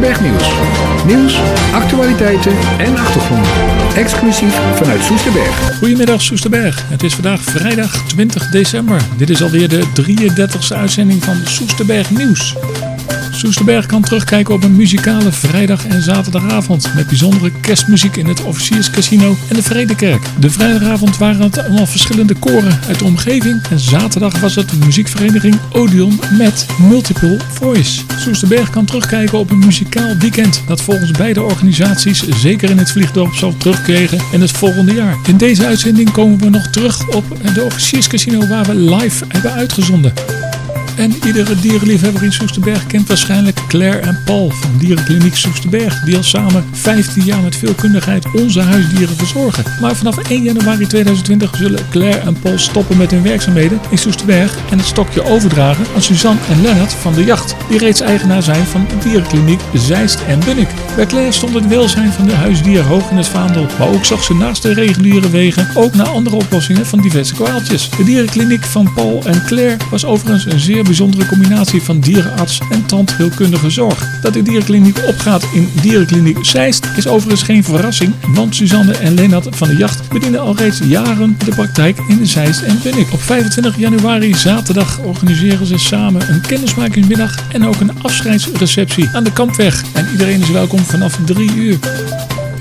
Soesterberg Nieuws. Nieuws, actualiteiten en achtergronden. Exclusief vanuit Soesterberg. Goedemiddag Soesterberg. Het is vandaag vrijdag 20 december. Dit is alweer de 33e uitzending van Soesterberg Nieuws. Soesterberg kan terugkijken op een muzikale vrijdag- en zaterdagavond met bijzondere kerstmuziek in het Officierscasino en de Vredekerk. De vrijdagavond waren het allemaal verschillende koren uit de omgeving en zaterdag was het de muziekvereniging Odeon met Multiple Voice. Soesterberg kan terugkijken op een muzikaal weekend dat volgens beide organisaties zeker in het Vliegdorp zal terugkeren in het volgende jaar. In deze uitzending komen we nog terug op de Officierscasino waar we live hebben uitgezonden. En iedere dierenliefhebber in Soesterberg kent waarschijnlijk Claire en Paul van Dierenkliniek Soesterberg, die al samen 15 jaar met veel kundigheid onze huisdieren verzorgen. Maar vanaf 1 januari 2020 zullen Claire en Paul stoppen met hun werkzaamheden in Soesterberg en het stokje overdragen aan Suzanne en Lennart van de Jacht, die reeds eigenaar zijn van de Dierenkliniek Zeist en Bunnik. Bij Claire stond het welzijn van de huisdier hoog in het vaandel, maar ook zag ze naast de reguliere wegen ook naar andere oplossingen van diverse kwaaltjes. De Dierenkliniek van Paul en Claire was overigens een zeer bijzondere combinatie van dierenarts en tandheelkundige zorg. Dat de dierenkliniek opgaat in dierenkliniek Zeist is overigens geen verrassing, want Suzanne en Lennart van de Jacht bedienen al reeds jaren de praktijk in Zeist en Bunnik. Op 25 januari, zaterdag, organiseren ze samen een kennismakingsmiddag en ook een afscheidsreceptie aan de Kampweg. En iedereen is welkom vanaf 3 uur.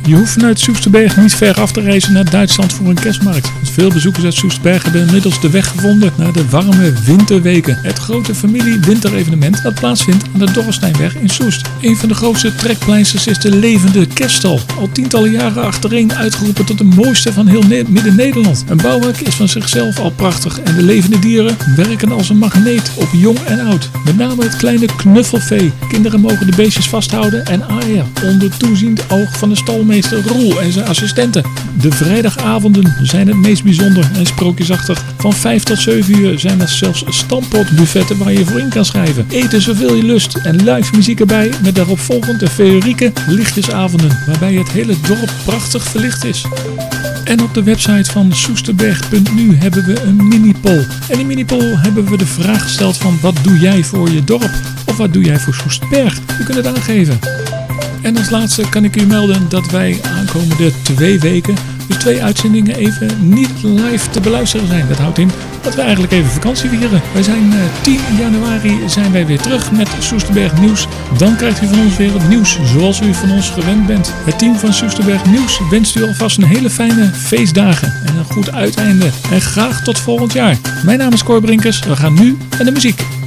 Je hoeft vanuit Soesterberg niet ver af te reizen naar Duitsland voor een kerstmarkt. Veel bezoekers uit Soesterberg hebben inmiddels de weg gevonden naar de warme winterweken. Het grote familie-winterevenement dat plaatsvindt aan de Dorresteinweg in Soest. Een van de grootste trekpleisters is de levende kerststal. Al tientallen jaren achtereen uitgeroepen tot de mooiste van heel Ne- Midden-Nederland. Een bouwwerk is van zichzelf al prachtig en de levende dieren werken als een magneet op jong en oud. Met name het kleine knuffelvee. Kinderen mogen de beestjes vasthouden en aaien onder toeziend oog van de stalmeester Roel en zijn assistenten. De vrijdagavonden zijn het meest bijzonder en sprookjesachtig. Van 5 tot 7 uur zijn er zelfs stampotbuffetten waar je voor in kan schrijven. Eten zoveel je lust en live muziek erbij met daaropvolgend de feerieke lichtjesavonden waarbij het hele dorp prachtig verlicht is. En op de website van soesterberg.nu hebben we een mini-poll. En in mini-poll hebben we de vraag gesteld van wat doe jij voor je dorp? Of wat doe jij voor Soesterberg? U kunt het aangeven. En als laatste kan ik u melden dat wij aankomende twee weken, dus twee uitzendingen, even niet live te beluisteren zijn. Dat houdt in dat we eigenlijk even vakantie vieren. Wij zijn eh, 10 januari zijn wij weer terug met Soesterberg Nieuws. Dan krijgt u van ons weer het nieuws zoals u van ons gewend bent. Het team van Soesterberg Nieuws wenst u alvast een hele fijne feestdagen en een goed uiteinde. En graag tot volgend jaar. Mijn naam is Cor Brinkers. We gaan nu naar de muziek.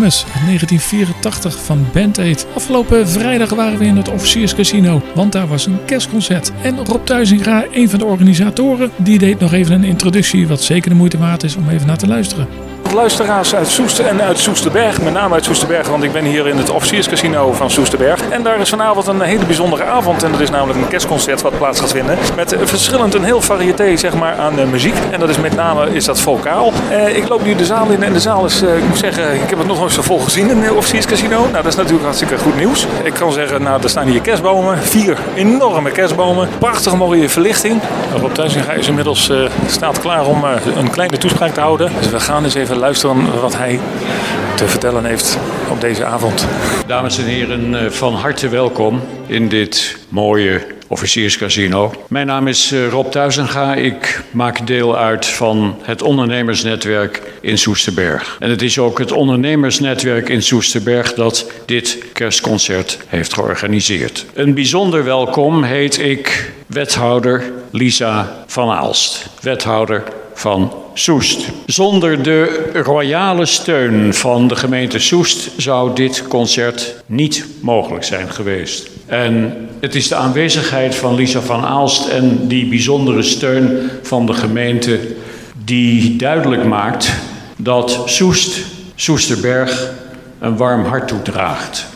Christmas uit 1984 van Band Aid. Afgelopen vrijdag waren we in het Officierscasino, want daar was een kerstconcert. En Rob Thuizinga, een van de organisatoren, die deed nog even een introductie wat zeker de moeite waard is om even naar te luisteren luisteraars uit Soester en uit Soesterberg. Met name uit Soesterberg, want ik ben hier in het officierscasino van Soesterberg. En daar is vanavond een hele bijzondere avond. En dat is namelijk een kerstconcert wat plaats gaat vinden. Met verschillend een heel variété zeg maar, aan de muziek. En dat is met name is dat vocaal. Eh, ik loop nu de zaal in en de zaal is, eh, ik moet zeggen, ik heb het nog nooit zo vol gezien in het officierscasino. Nou, dat is natuurlijk hartstikke goed nieuws. Ik kan zeggen, nou, er staan hier kerstbomen. Vier enorme kerstbomen. Prachtige mooie verlichting. Rob Thuisinga is inmiddels uh, staat klaar om uh, een kleine toespraak te houden. Dus we gaan eens even luisteren wat hij te vertellen heeft op deze avond. Dames en heren, eh, van harte welkom in dit mooie officierscasino. Mijn naam is eh, Rob Thuizenga. Ik maak deel uit van het ondernemersnetwerk in Soesterberg. En het is ook het ondernemersnetwerk in Soesterberg dat dit kerstconcert heeft georganiseerd. Een bijzonder welkom heet ik wethouder Lisa van Aalst. Wethouder van Soest. Zonder de royale steun van de gemeente Soest zou dit concert niet mogelijk zijn geweest. En het is de aanwezigheid van Lisa van Aalst en die bijzondere steun van de gemeente die duidelijk maakt dat Soest, Soesterberg, een warm hart toedraagt.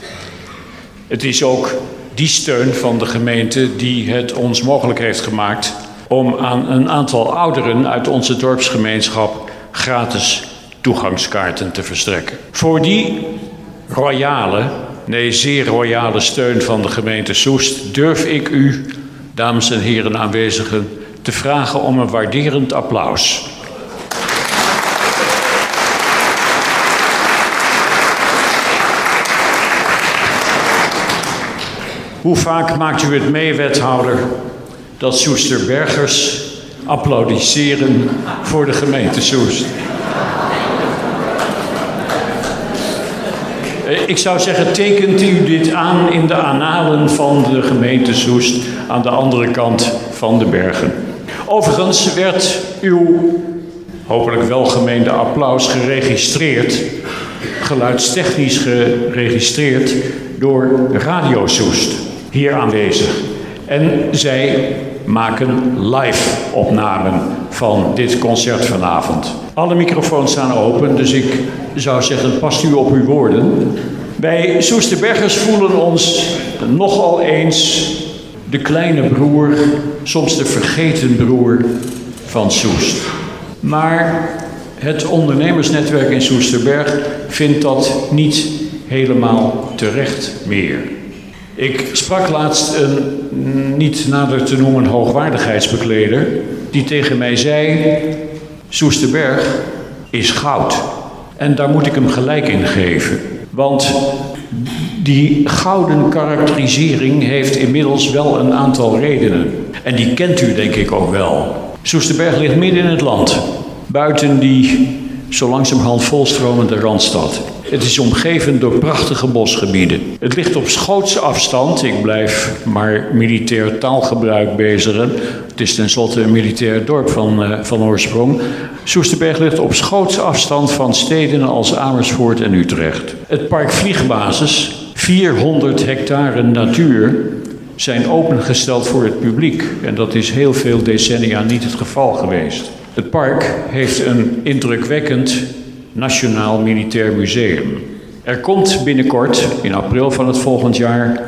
Het is ook die steun van de gemeente die het ons mogelijk heeft gemaakt om aan een aantal ouderen uit onze dorpsgemeenschap gratis toegangskaarten te verstrekken. Voor die royale, nee zeer royale steun van de gemeente Soest durf ik u, dames en heren aanwezigen, te vragen om een waarderend applaus. Hoe vaak maakt u het mee, wethouder, dat Soesterbergers applaudisseren voor de gemeente Soest. Eh, ik zou zeggen, tekent u dit aan in de analen van de gemeente Soest aan de andere kant van de bergen. Overigens werd uw hopelijk welgemeende applaus geregistreerd, geluidstechnisch geregistreerd door Radio Soest, hier aanwezig. En zij maken live opnamen van dit concert vanavond. Alle microfoons staan open, dus ik zou zeggen, past u op uw woorden. Wij Soesterbergers voelen ons nogal eens de kleine broer, soms de vergeten broer van Soest. Maar het ondernemersnetwerk in Soesterberg vindt dat niet helemaal terecht meer. Ik sprak laatst een niet nader te noemen hoogwaardigheidsbekleder, die tegen mij zei: Soesterberg is goud. En daar moet ik hem gelijk in geven. Want die gouden karakterisering heeft inmiddels wel een aantal redenen. En die kent u denk ik ook wel. Soesterberg ligt midden in het land, buiten die zo langzamerhand volstromende Randstad. Het is omgeven door prachtige bosgebieden. Het ligt op Schootse afstand. Ik blijf maar militair taalgebruik bezigen. Het is tenslotte een militair dorp van, uh, van oorsprong. Soesterberg ligt op Schootse afstand van steden als Amersfoort en Utrecht. Het park Vliegbasis, 400 hectare natuur, zijn opengesteld voor het publiek. En dat is heel veel decennia niet het geval geweest. Het park heeft een indrukwekkend Nationaal Militair Museum. Er komt binnenkort, in april van het volgend jaar,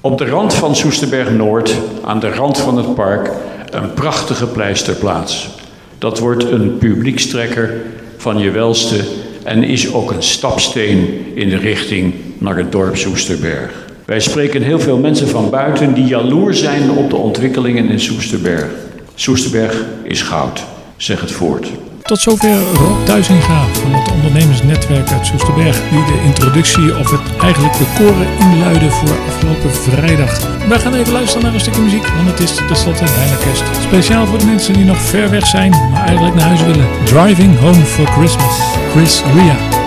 op de rand van Soesterberg Noord, aan de rand van het park, een prachtige pleisterplaats. Dat wordt een publiekstrekker van je welste en is ook een stapsteen in de richting naar het dorp Soesterberg. Wij spreken heel veel mensen van buiten die jaloers zijn op de ontwikkelingen in Soesterberg. Soesterberg is goud, zeg het voort. Tot zover Rob Duizinga van het ondernemersnetwerk uit Soesterberg, die de introductie of het eigenlijk de koren inluiden voor afgelopen vrijdag. Wij gaan even luisteren naar een stukje muziek, want het is tenslotte bijna kerst. Speciaal voor de mensen die nog ver weg zijn, maar eigenlijk naar huis willen. Driving Home for Christmas, Chris Ria.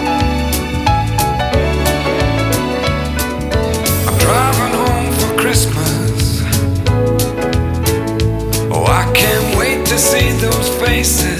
see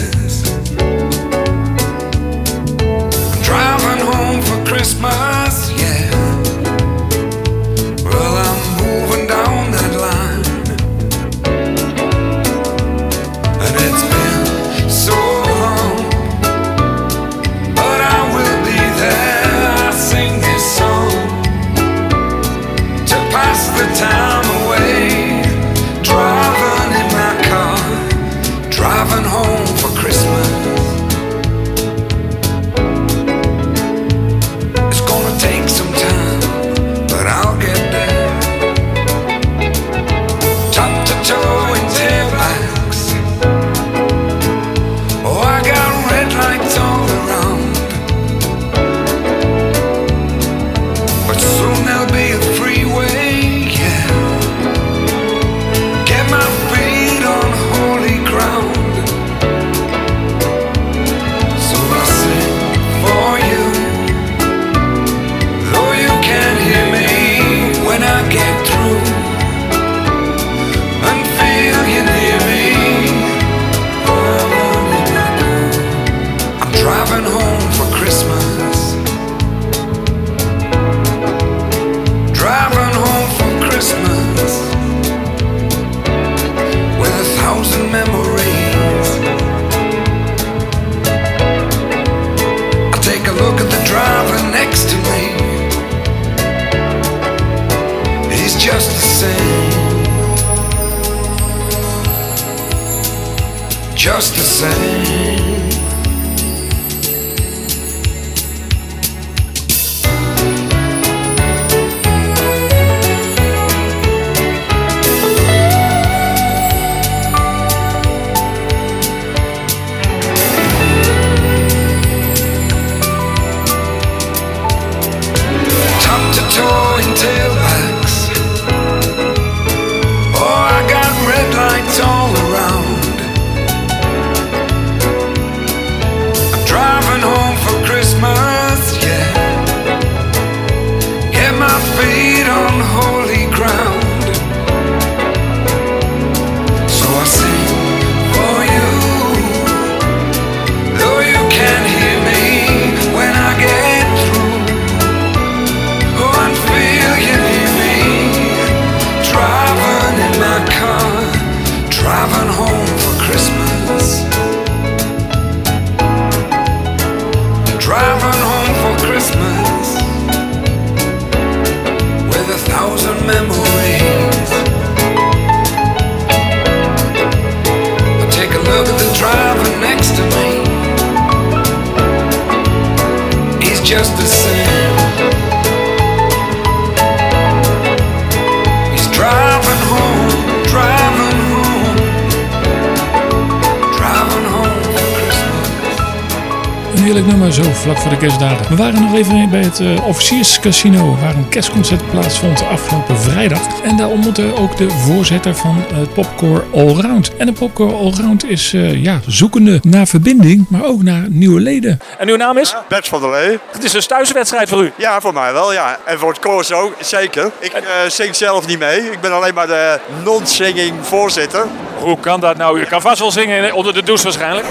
vlak voor de kerstdagen. We waren nog even bij het eh, officierscasino waar een kerstconcert plaatsvond afgelopen vrijdag. En daar ontmoette ook de voorzitter van het Popcore Allround. En de Popcore Allround is eh, ja, zoekende naar verbinding, maar ook naar nieuwe leden. En uw naam is? Bert van der Lee. Het is een thuiswedstrijd voor u. Ja, voor mij wel, ja. En voor het koor ook, zeker. Ik eh, zing zelf niet mee. Ik ben alleen maar de non-singing voorzitter. Hoe kan dat nou? U kan vast wel zingen onder de douche waarschijnlijk.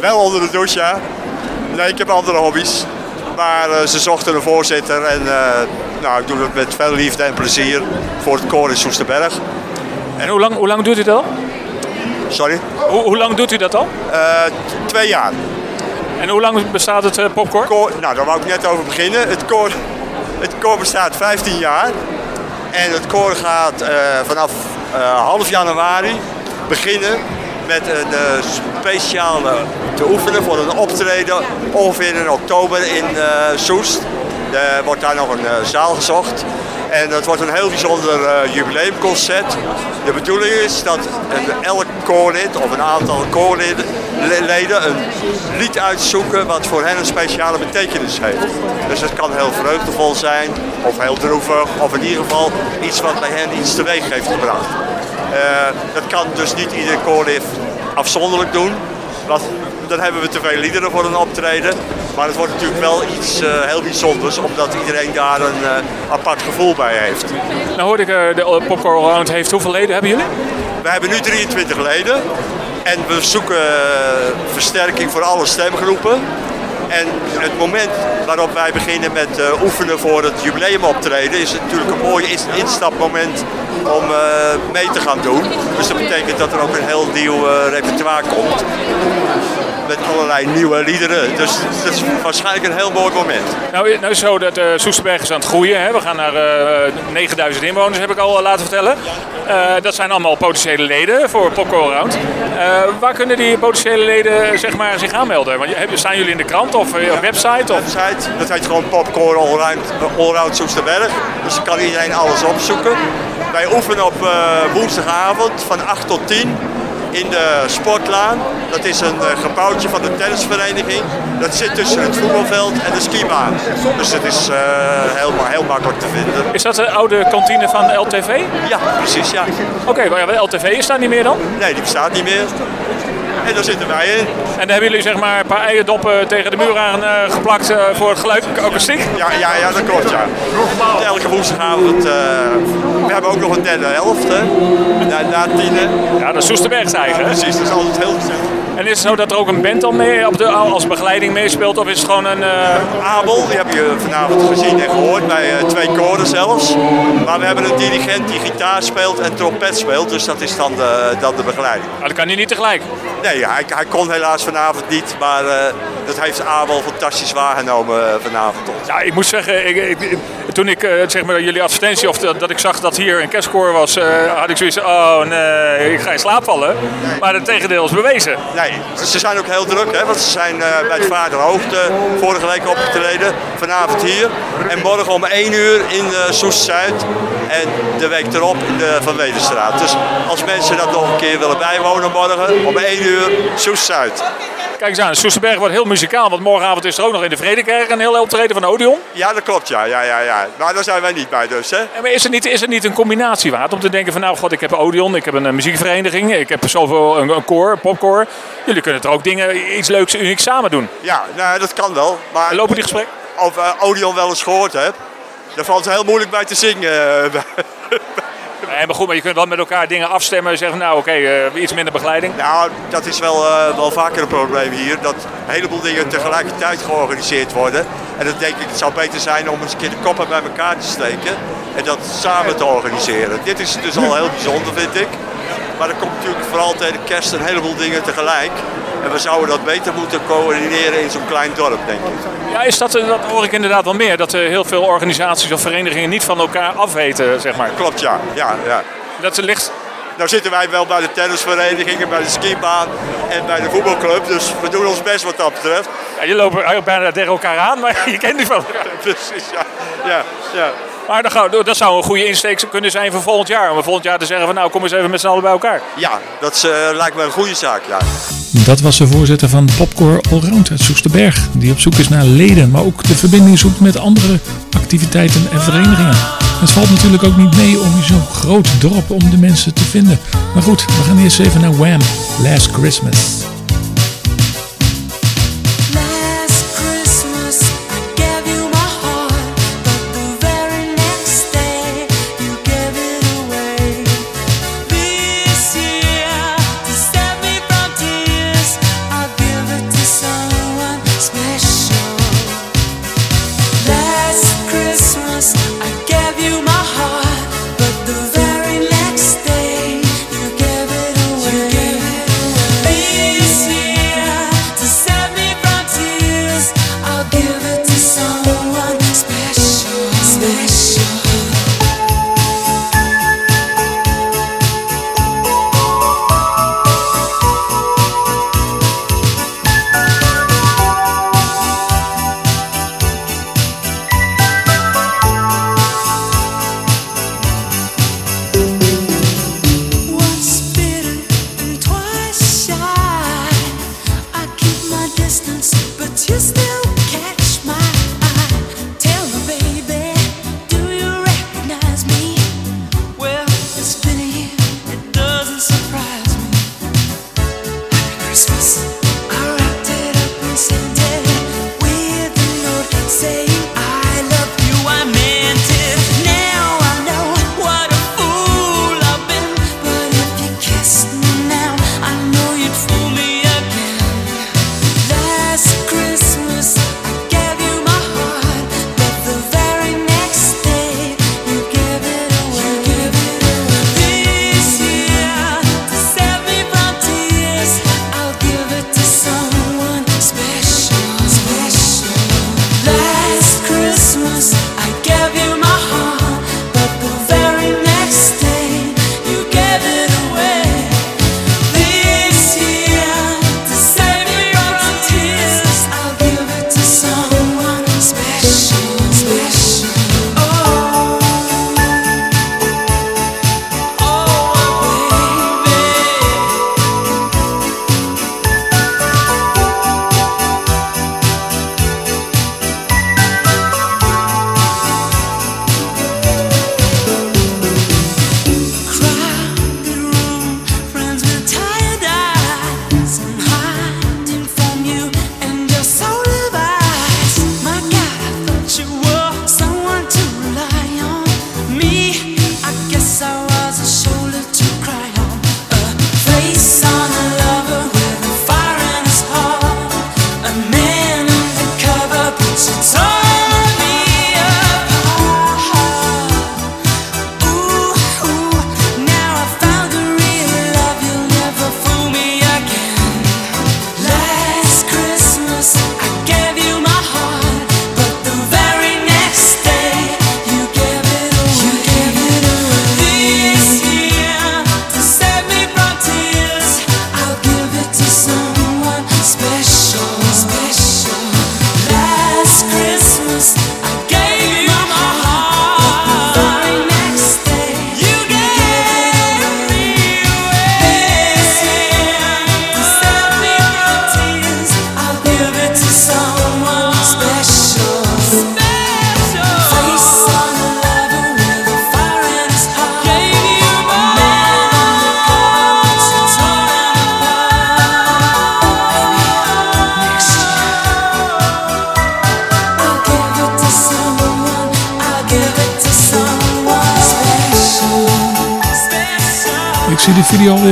Wel onder de douche, ja. Nee, ik heb andere hobby's. Maar eh, ze zochten een voorzitter en eh, nou, ik doe het met veel liefde en plezier voor het koor in Soesterberg. En hoe lang, hoe lang doet u dat al? Sorry? Hoe, hoe lang doet u dat al? Eh, twee jaar. En hoe lang bestaat het popcorn? Koor, nou, daar wou ik net over beginnen. Het koor, het koor bestaat 15 jaar. En het koor gaat vanaf half januari beginnen met een eh, speciale te oefenen voor een optreden ongeveer in oktober in eh, Soest. Er wordt daar nog een eh, zaal gezocht. En dat wordt een heel bijzonder eh, jubileumconcert. De bedoeling is dat een, elk koorlid of een aantal koorleden le- leden een lied uitzoeken wat voor hen een speciale betekenis heeft. Dus het kan heel vreugdevol zijn, of heel droevig, of in ieder geval iets wat bij hen iets teweeg heeft gebracht. Eh, dat kan dus niet ieder koorlid afzonderlijk doen. Want dan hebben we te veel liederen voor een optreden. Maar het wordt natuurlijk wel iets eh, heel bijzonders, omdat iedereen daar een eh, apart gevoel bij heeft. Nou hoorde ik, de Popcorn heeft hoeveel leden hebben jullie? We hebben nu 23 leden en we zoeken versterking voor alle stemgroepen. En het moment waarop wij beginnen met eh, oefenen voor het jubileumoptreden is het natuurlijk een mooi ins- instapmoment om eh, mee te gaan doen. Dus dat betekent dat er ook een heel nieuw eh, repertoire komt met allerlei nieuwe liederen. Dus dat is waarschijnlijk een heel mooi moment. Nou, nou is het zo dat eh Soesterberg is aan het groeien. Hè? We gaan naar eh 9000 inwoners, heb ik al eh, laten vertellen. Eh, dat zijn allemaal potentiële leden voor Popcorn Allround. Eh, waar kunnen die potentiële leden zeg maar, zich aanmelden? Want je- staan jullie in de krant of eh, op website? Of? website. Dat heet gewoon Popcorn Allround, Allround Soesterberg. Dus dan kan iedereen alles opzoeken. Wij oefenen op eh, woensdagavond van 8 tot 10 in de Sportlaan. Dat is een eh, gebouwtje van de tennisvereniging. Dat zit tussen het voetbalveld en de skibaan. Dus het is eh, heel, heel makkelijk te vinden. Is dat de oude kantine van LTV? Ja, precies, ja. Oké, maar ja, de LTV is daar niet meer dan? Nee, die bestaat niet meer. En daar zitten wij in. En daar hebben jullie zeg maar een paar eierdoppen tegen de muur aan eh, geplakt eh, voor het geluid, akoestiek? Ja, ja, ja, dat klopt, ja. Elke woensdagavond. eh, we hebben ook nog een derde helft, hè. Na, na tienen. Ja, dat is Soesterberg's eigen. Precies, dat is altijd heel gezellig. En is het zo dat er ook een band dan mee op de, als begeleiding meespeelt? Of is het gewoon een... eh, Abel, die heb je vanavond gezien en gehoord, bij eh, twee koren zelfs. Maar we hebben een dirigent die gitaar speelt en trompet speelt, dus dat is dan de, dan de begeleiding. nou, dat kan hij niet tegelijk. Nee, hij, hij kon helaas vanavond niet, maar eh, dat heeft Abel fantastisch waargenomen vanavond. Ja, ik moet zeggen, ik, ik- toen ik zeg maar jullie advertentie of dat, dat ik zag dat hier een kerstkoor was, had ik zoiets oh nee, ik ga in slaap vallen. Maar het tegendeel is bewezen. Nee, ze zijn ook heel druk, hè, want ze zijn eh, bij het Vaderhoogte vorige week opgetreden. Vanavond hier. En morgen om 1 uur in uh, Soest-Zuid. En de week erop in de Van Wederstraat. Dus als mensen dat nog een keer willen bijwonen morgen, om 1 uur Soest-Zuid. Kijk eens aan, Soesterberg wordt heel muzikaal, want morgenavond is er ook nog in de Vredekerk een heel optreden van Odeon. Ja, dat klopt, ja. ja, ja, ja. Maar daar zijn wij niet bij dus, hè. En maar is er niet, is er niet een combinatie waard om te denken van nou god, ik heb Odeon, ik heb een, eh, muziekvereniging, ik heb zoveel een, een koor, een popkoor. Jullie kunnen er ook dingen, iets leuks, unieks samen doen. Ja, nou, dat kan wel. Maar En lopen die gesprekken? of eh, Odeon wel eens gehoord hebt, daar valt het heel moeilijk bij te zingen. Nee, maar goed, maar je kunt wel met elkaar dingen afstemmen en zeggen nou oké, eh, iets minder begeleiding. Nou, dat is wel, eh, wel vaker een probleem hier. Dat een heleboel dingen tegelijkertijd georganiseerd worden. En dan denk ik, het zou beter zijn om eens een keer de koppen bij elkaar te steken. En dat samen te organiseren. Dit is dus al heel bijzonder, vind ik. Maar er komt natuurlijk vooral tegen de kerst een heleboel dingen tegelijk. En we zouden dat beter moeten coördineren in zo'n klein dorp, denk ik. Ja, is dat, dat hoor ik inderdaad wel meer, dat heel veel organisaties of verenigingen niet van elkaar afweten, zeg maar. Klopt, ja. ja, ja. Dat ze ligt, Nou zitten wij wel bij de tennisverenigingen, bij de skibaan en bij de voetbalclub. Dus we doen ons best wat dat betreft. ja, je loopt bijna tegen elkaar aan, maar je kent die van elkaar. Precies, ja. ja, ja. Maar dat, zou- dat zou een goede insteek kunnen zijn voor volgend jaar. Om volgend jaar te zeggen van nou kom eens even met z'n allen bij elkaar. ja dat is, eh, lijkt me een goede zaak, ja. Dat was de voorzitter van Popcore Allround uit Soesterberg. Die op zoek is naar leden, maar ook de verbinding zoekt met andere activiteiten en verenigingen. Het valt natuurlijk ook niet mee om in zo'n groot dorp om de mensen te vinden. Maar goed, we gaan eerst even naar Wham! Last Christmas.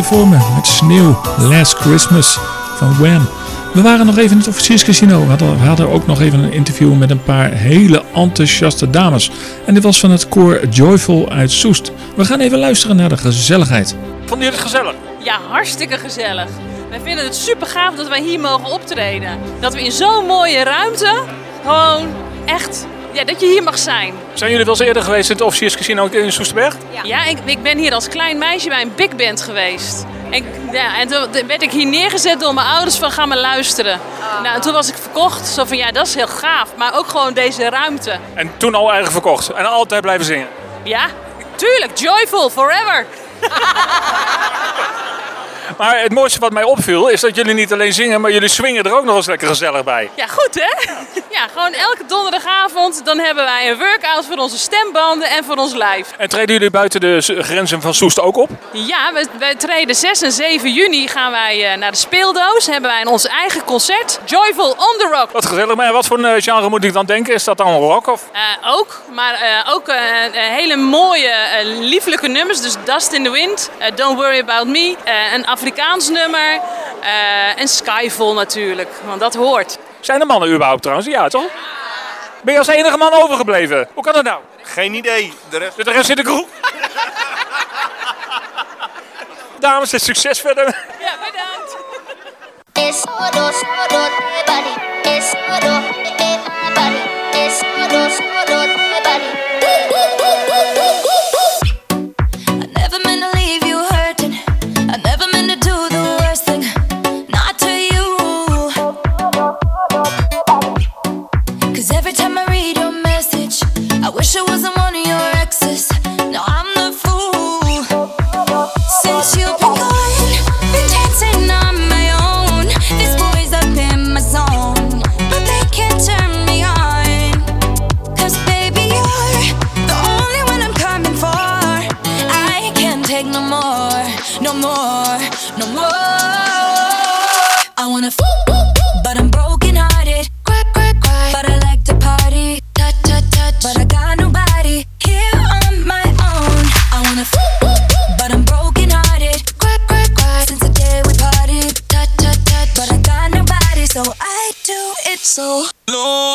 Voor me met sneeuw. Last Christmas van Wham. We waren nog even in het officierscasino. We hadden, we hadden ook nog even een interview met een paar hele enthousiaste dames. En dit was van het koor Joyful uit Soest. We gaan even luisteren naar de gezelligheid. Vonden jullie het gezellig? Ja, hartstikke gezellig. Wij vinden het super gaaf dat wij hier mogen optreden. Dat we in zo'n mooie ruimte gewoon echt, ja, dat je hier mag zijn. Zijn jullie wel eens eerder geweest in het officierscasino in Soesterberg? Ja, ik, ik ben hier als klein meisje bij een big band geweest. En, ja, en toen werd ik hier neergezet door mijn ouders van ga maar luisteren. Nou, en toen was ik verkocht. Zo van ja, dat is heel gaaf. Maar ook gewoon deze ruimte. En toen al eigen verkocht. En altijd blijven zingen. Ja, tuurlijk. Joyful, forever. Maar het mooiste wat mij opviel is dat jullie niet alleen zingen, maar jullie swingen er ook nog eens lekker gezellig bij. Ja, goed hè? Ja, gewoon elke donderdagavond dan hebben wij een workout voor onze stembanden en voor ons lijf. En treden jullie buiten de grenzen van Soest ook op? Ja, we, we treden 6 en 7 juni gaan wij eh, naar de speeldoos. Hebben wij ons eigen concert. Joyful on the Rock. Wat gezellig. Maar wat voor een genre moet ik dan denken? Is dat dan rock of? Eh, ook, maar eh, ook eh, eh, hele mooie, eh, lieflijke nummers. Dus Dust in the Wind, eh, Don't Worry About Me, eh, een Afrikaans nummer eh, en Skyfall natuurlijk, want dat hoort. Zijn er mannen überhaupt trouwens? Ja, toch? Ben je als enige man overgebleven? Hoe kan dat nou? Geen idee. De rest... De rest zit in de kroeg. Dames, het succes verder. Ja, bedankt. Wish I wasn't so.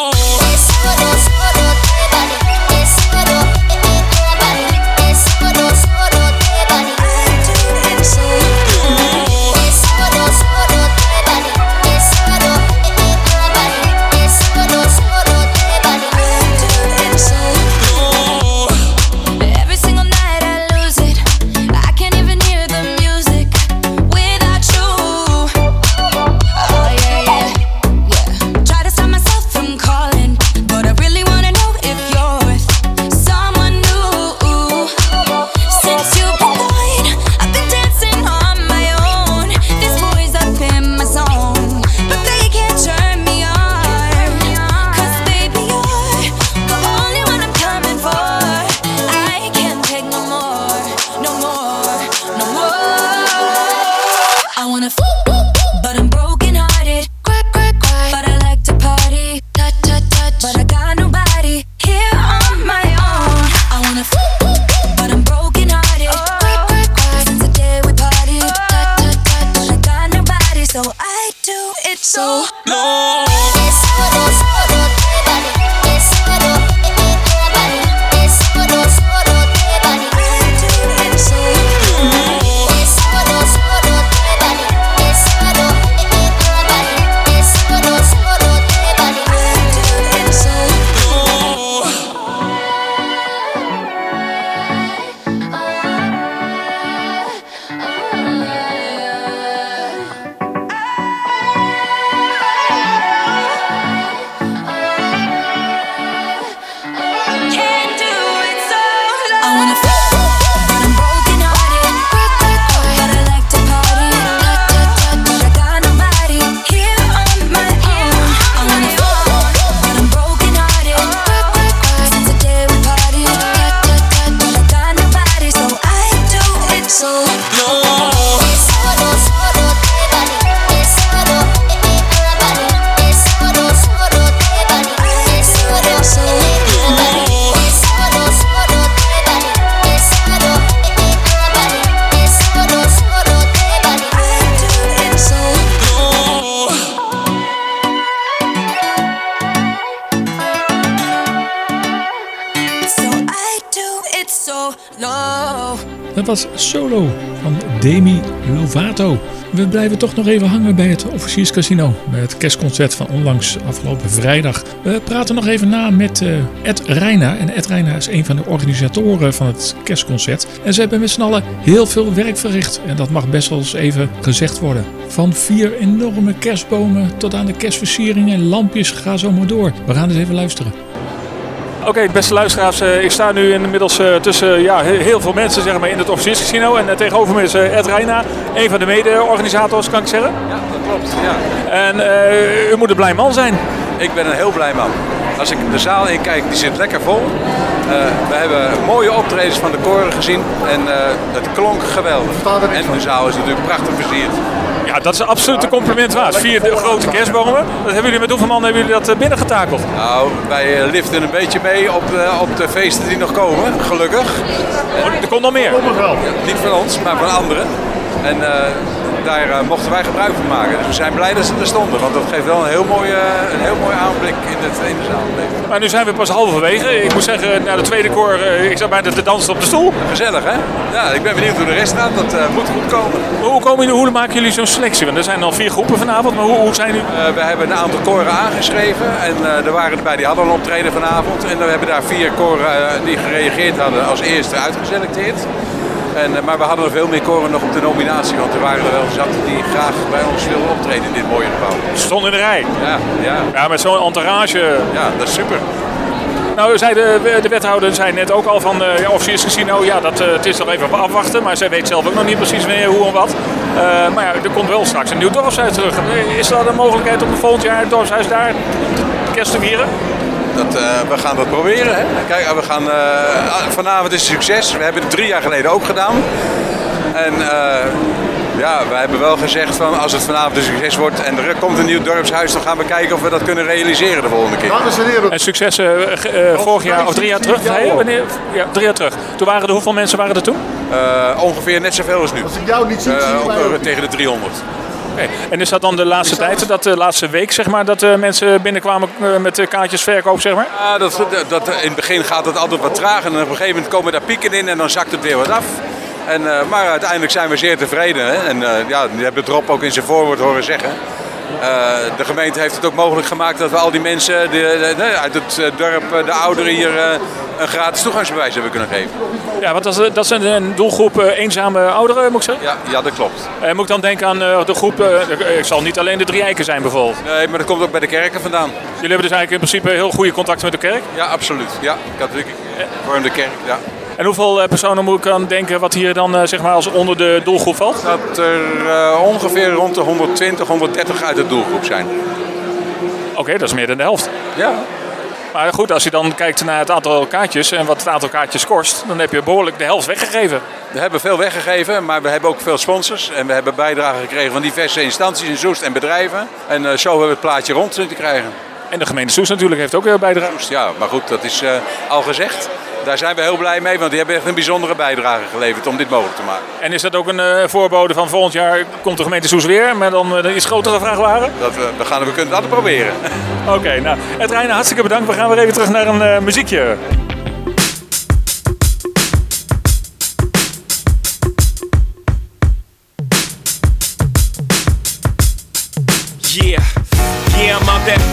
Solo van Demi Lovato. We blijven toch nog even hangen bij het Officierscasino. Bij het kerstconcert van onlangs afgelopen vrijdag. We praten nog even na met eh, Ed Reina. En Ed Reina is een van de organisatoren van het kerstconcert. En ze hebben met z'n allen heel veel werk verricht. En dat mag best wel eens even gezegd worden. Van vier enorme kerstbomen tot aan de kerstversieringen en lampjes. Ga zo maar door. We gaan eens even luisteren. Oké, beste luisteraars, eh, ik sta nu inmiddels eh, tussen ja, he- heel veel mensen zeg maar, in het officierscasino. En eh, tegenover me is eh, Ed Reina, een van de mede-organisators, kan ik zeggen. Ja, dat klopt. Ja. En eh, u moet een blij man zijn. Ik ben een heel blij man. Als ik de zaal in kijk, die zit lekker vol. Eh, we hebben mooie optredens van de koren gezien en eh, het klonk geweldig. En de zaal is natuurlijk prachtig versierd. Ja, dat is absoluut een compliment waard. Vier de grote kerstbomen. Dat hebben jullie met hoeveel man hebben jullie dat eh, binnengetakeld? Nou, wij eh, liften een beetje mee op, eh, op de feesten die nog komen, gelukkig. Oh, er komt nog meer. Niet van ons, maar van anderen. En daar eh, mochten wij gebruik van maken. Dus we zijn blij dat ze er stonden, want dat geeft wel een heel mooi, een heel mooi aanblik in, het, in de zaal. Maar nu zijn we pas halverwege. Ik moet zeggen, na de tweede koor, eh, ik zat bijna te dansen op de stoel. Gezellig, hè? Ja, ik ben benieuwd hoe de rest gaat. Dat eh, moet goed komen. Hoe, komen jullie, hoe maken jullie zo'n selectie? Want er zijn al vier groepen vanavond, maar hoe, hoe zijn jullie... We hebben een aantal koren aangeschreven en er waren erbij die hadden een optreden vanavond. En we hebben daar vier koren die gereageerd hadden als eerste uitgeselecteerd. En, eh, maar we hadden er veel meer koren nog op de nominatie, want er waren er wel zat die graag bij ons wilden optreden in dit mooie gebouw. Ze stonden in de rij. Ja, ja, Ja, met zo'n entourage. ja, dat is super. Nou, zei de, de wethouder zei net ook al van eh ja, officierscasino, ja, dat, eh, het is nog even afwachten. Maar zij weet zelf ook nog niet precies wanneer, hoe en wat. Maar ja, er komt wel straks een nieuw dorpshuis terug. Is er een mogelijkheid om volgend jaar het dorpshuis daar kerst te vieren? Dat, eh, we gaan dat proberen. Hè? Kijk, we gaan, eh, vanavond is een succes. We hebben het drie jaar geleden ook gedaan. En eh, ja, we hebben wel gezegd van als het vanavond een succes wordt en er komt een nieuw dorpshuis, dan gaan we kijken of we dat kunnen realiseren de volgende keer. En succes eh, eh, vorig jaar, of drie jaar terug. Nee, wanneer? Ja, drie jaar terug. Toen waren er, hoeveel mensen waren er toen? Eh, ongeveer net zoveel als nu. Als ik jou niet zie, tegen de 300. En is dat dan de laatste tijd, dat de laatste week, zeg maar, dat eh, mensen binnenkwamen eh, met de kaartjesverkoop, zeg maar? Ja, dat, dat, in het begin gaat het altijd wat traag en op een gegeven moment komen daar pieken in en dan zakt het weer wat af. En, eh, maar uiteindelijk zijn we zeer tevreden. Hè? En ja, die hebben Drop ook in zijn voorwoord horen zeggen. Eh, de gemeente heeft het ook mogelijk gemaakt dat we al die mensen de, de- uit het eh, dorp, eh, de ouderen hier, een gratis toegangsbewijs hebben kunnen geven. Ja, want dat is, dat is een, doelgroep eenzame ouderen, moet ik zeggen. Ja, ja dat klopt. Eh, moet ik dan denken aan de groep, ik zal niet alleen de drie eiken zijn bijvoorbeeld. Nee, maar dat komt ook bij de kerken vandaan. Jullie hebben dus eigenlijk in principe heel goede contacten met de kerk. Ja, absoluut. Ja, katholieke vormde kerk, ja. En hoeveel eh, personen moet ik aan denken wat hier dan eh, zeg maar als onder de doelgroep valt? Dat er eh, ongeveer rond de 120, 130 uit de doelgroep zijn. Oké, dat is meer dan de helft. Ja. Maar goed, als je dan kijkt naar het aantal kaartjes en wat het aantal kaartjes kost, dan heb je behoorlijk de helft weggegeven. We hebben veel weggegeven, maar we hebben ook veel sponsors. En we hebben bijdragen gekregen van diverse instanties in Soest en bedrijven. En zo hebben we het plaatje rond te krijgen. En de gemeente Soest natuurlijk heeft ook weer bijdrage. Ja, maar goed, dat is al gezegd. Daar zijn we heel blij mee, want die hebben echt een bijzondere bijdrage geleverd om dit mogelijk te maken. En is dat ook een eh, voorbode van volgend jaar komt de gemeente Soest weer, maar dan eh, iets grotere vrachtwagen? Dat we, we, gaan, we kunnen het altijd proberen. Oké, nou, het Reine, hartstikke bedankt. We gaan weer even terug naar een eh, muziekje. Yeah. Yeah, I'm out at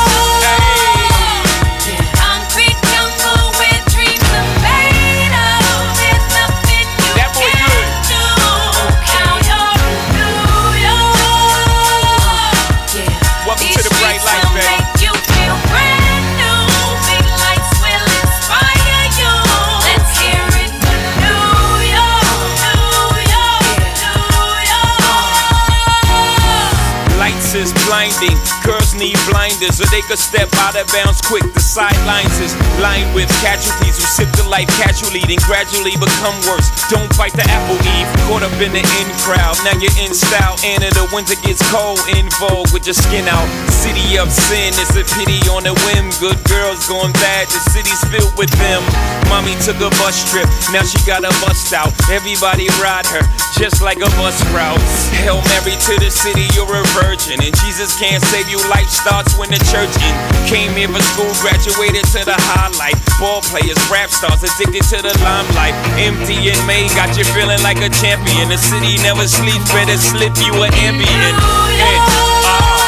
need blinders or they could step out of bounds quick. The sidelines is lined with casualties who sip the life casually, then gradually become worse. Don't bite the apple eve, caught up in the in crowd. Now you're in style, and in the winter gets cold, in vogue with your skin out. City of sin, it's a pity on a whim. Good girls going bad, the city's filled with them. Mommy took a bus trip, now she got a bust out. Everybody ride her, just like a bus route. Hail Mary to the city, you're a virgin. And Jesus can't save you, life starts when the church in. Came here for school, graduated to the highlight. Ball players, rap stars, addicted to the limelight. Empty and May got you feeling like a champion. The city never sleeps, better slip you an ambient. Yeah. Uh. Concrete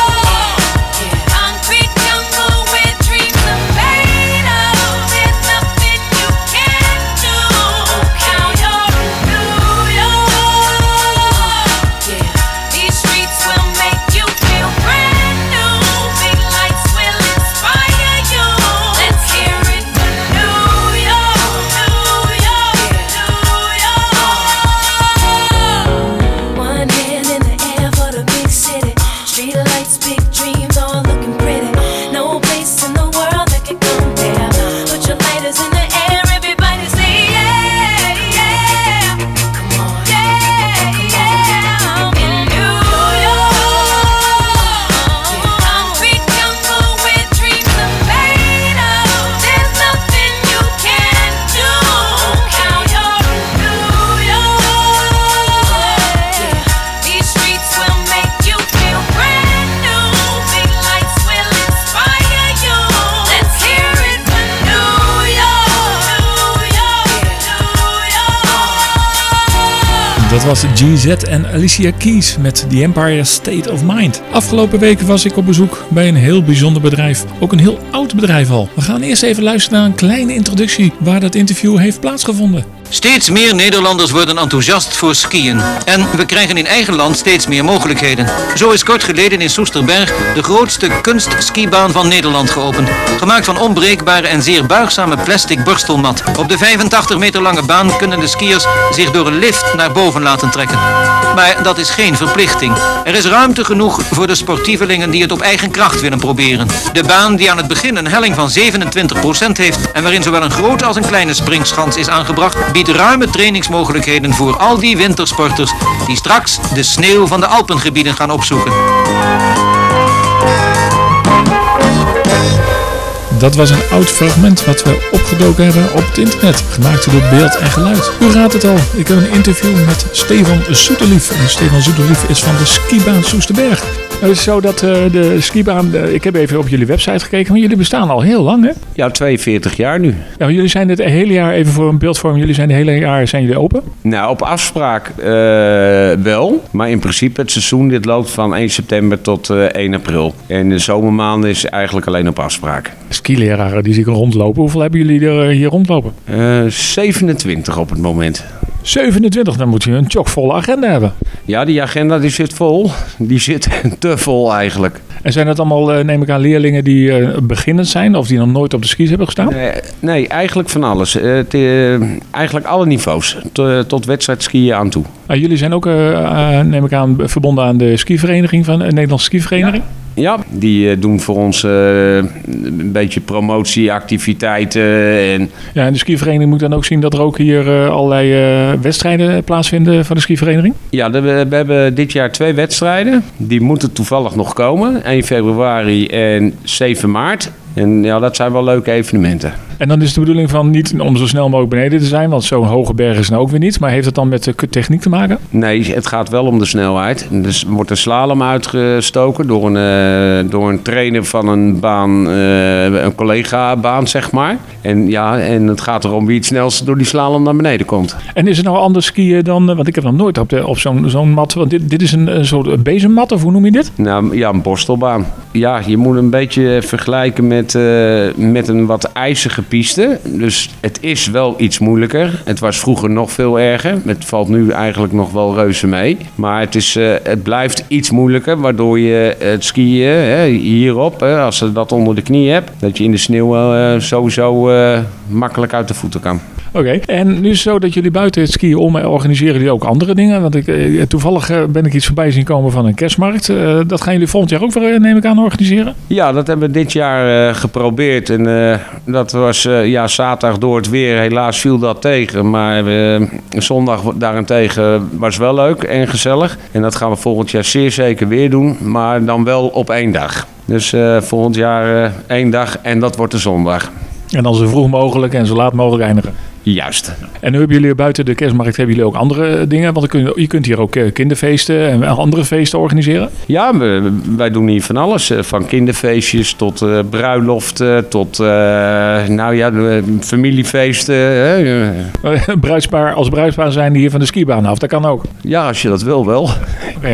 Dat was GZ en Alicia Keys met The Empire State of Mind. Afgelopen weken was ik op bezoek bij een heel bijzonder bedrijf. Ook een heel oud bedrijf al. We gaan eerst even luisteren naar een kleine introductie waar dat interview heeft plaatsgevonden. Steeds meer Nederlanders worden enthousiast voor skiën. En we krijgen in eigen land steeds meer mogelijkheden. Zo is kort geleden in Soesterberg de grootste kunstskibaan van Nederland geopend. Gemaakt van onbreekbare en zeer buigzame plastic borstelmat. Op de 85 meter lange baan kunnen de skiers zich door een lift naar boven laten trekken. Maar dat is geen verplichting. Er is ruimte genoeg voor de sportievelingen die het op eigen kracht willen proberen. De baan die aan het begin een helling van 27% heeft en waarin zowel een grote als een kleine springschans is aangebracht, biedt ruime trainingsmogelijkheden voor al die wintersporters die straks de sneeuw van de Alpengebieden gaan opzoeken. Dat was een oud fragment wat we opgedoken hebben op het internet, gemaakt door beeld en geluid. U raadt het al, ik heb een interview met Stefan Zoeterlief. En Stefan Zoeterlief is van de skibaan Soesterberg. Het is zo dat eh, de skibaan, eh, ik heb even op jullie website gekeken, maar jullie bestaan al heel lang hè? Ja, 42 jaar nu. Ja, maar jullie zijn het hele jaar, even voor een beeldvorm, jullie zijn het hele jaar zijn jullie open? Nou, op afspraak eh, wel. Maar in principe het seizoen dit loopt van 1 september tot eh, 1 april. En de zomermaanden is eigenlijk alleen op afspraak. Skileraren die zie ik rondlopen. Hoeveel hebben jullie er eh, hier rondlopen? Eh 27 op het moment. 27, dan moet je een chockvolle agenda hebben. Ja, die agenda die zit vol. Die zit te vol eigenlijk. En zijn dat allemaal, eh, neem ik aan, leerlingen die eh, beginnend zijn of die nog nooit op de skis hebben gestaan? Nee, nee eigenlijk van alles. Eh, eh, eigenlijk alle niveaus. T- tot wedstrijd skiën aan toe. Ah, jullie zijn ook, eh, eh, neem ik aan, verbonden aan de skivereniging van de Nederlandse skivereniging? Ja, die eh, doen voor ons eh, een beetje promotieactiviteiten. En Ja, en de skivereniging moet dan ook zien dat er ook hier eh, allerlei wedstrijden plaatsvinden van de skivereniging? ja, de- we, we hebben dit jaar twee wedstrijden. Die moeten toevallig nog komen. 1 februari en 7 maart. En ja, dat zijn wel leuke evenementen. En dan is de bedoeling van niet om zo snel mogelijk beneden te zijn, want zo'n hoge berg is nou ook weer niet. Maar heeft het dan met de techniek te maken? Nee, het gaat wel om de snelheid. Dus er wordt een slalom uitgestoken door een, eh, door een trainer van een baan, eh, een collega-baan, zeg maar. En ja, en het gaat erom wie het snelst door die slalom naar beneden komt. En is het nou anders skiën dan, eh, want ik heb nog nooit op, de, op zo'n zo'n mat, want dit, dit is een, een soort bezemmat of hoe noem je dit? Nou ja, een borstelbaan. Ja, je moet een beetje vergelijken met, eh, met een wat ijzige piste. Dus het is wel iets moeilijker. Het was vroeger nog veel erger. Het valt nu eigenlijk nog wel reuze mee. Maar het, is, eh, het blijft iets moeilijker, waardoor je het skiën hè, hierop, hè, als je dat onder de knie hebt, dat je in de sneeuw eh, sowieso makkelijk uit de voeten kan. Oké, en nu is het zo dat jullie buiten het skiën om eh, organiseren jullie ook andere dingen. Want ik, eh, toevallig eh, ben ik iets voorbij zien komen van een kerstmarkt. Eh, dat gaan jullie volgend jaar ook weer, neem ik aan, organiseren? Ja, dat hebben we dit jaar eh, geprobeerd. En eh, dat was eh, ja, zaterdag door het weer. Helaas viel dat tegen. Maar zondag daarentegen was wel leuk en gezellig. En dat gaan we volgend jaar zeer zeker weer doen. Maar dan wel op één dag. Dus eh, volgend jaar één dag en dat wordt de zondag. En dan zo vroeg mogelijk en zo laat mogelijk eindigen. Juist. En nu hebben jullie buiten de kerstmarkt hebben jullie ook andere eh, dingen. Want je, kunt hier ook eh, kinderfeesten en andere feesten organiseren. Ja, wij doen hier van alles. eh, Van kinderfeestjes tot bruiloften, tot nou ja, familiefeesten. hè. Bruidspaar, als bruidspaar zijn die hier van de skibaan af. Dat kan ook. Ja, als je dat wil wel.